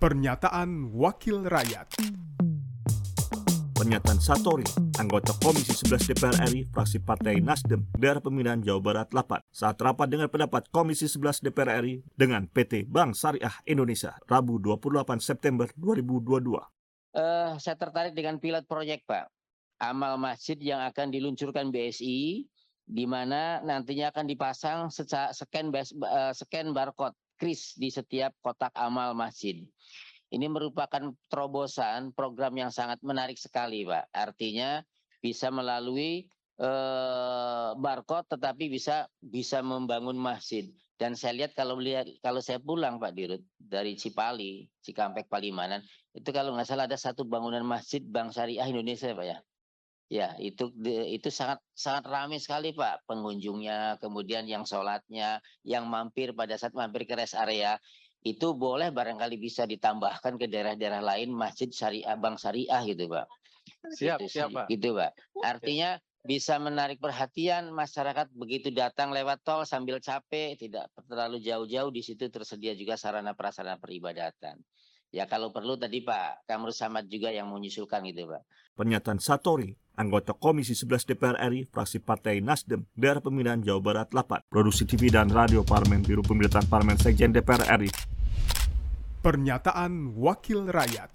Pernyataan Wakil Rakyat Pernyataan Satori, anggota Komisi 11 DPR RI, fraksi Partai Nasdem, daerah pemilihan Jawa Barat 8, saat rapat dengan pendapat Komisi 11 DPR RI dengan PT Bank Syariah Indonesia, Rabu 28 September 2022. Eh, saya tertarik dengan pilot proyek, Pak. Amal masjid yang akan diluncurkan BSI, di mana nantinya akan dipasang seca- scan, eh, scan barcode kris di setiap kotak amal masjid. Ini merupakan terobosan program yang sangat menarik sekali, Pak. Artinya bisa melalui eh, barcode, tetapi bisa bisa membangun masjid. Dan saya lihat kalau lihat kalau saya pulang, Pak Dirut dari Cipali, Cikampek, Palimanan, itu kalau nggak salah ada satu bangunan masjid Bank Syariah Indonesia, Pak ya. Ya, itu itu sangat sangat ramai sekali, Pak, pengunjungnya, kemudian yang sholatnya, yang mampir pada saat mampir ke rest area itu boleh barangkali bisa ditambahkan ke daerah-daerah lain masjid syariah bank syariah gitu pak. Siap, Gitu siap, Pak. gitu pak. Artinya bisa menarik perhatian masyarakat begitu datang lewat tol sambil capek tidak terlalu jauh-jauh di situ tersedia juga sarana prasarana peribadatan ya kalau perlu tadi pak Kamrus Samad juga yang menyusulkan gitu pak. Pernyataan Satori, anggota Komisi 11 DPR RI, fraksi Partai Nasdem, daerah pemilihan Jawa Barat 8, produksi TV dan radio Parlemen Biro Pemerintahan Parlemen Sekjen DPR RI, Pernyataan Wakil Rakyat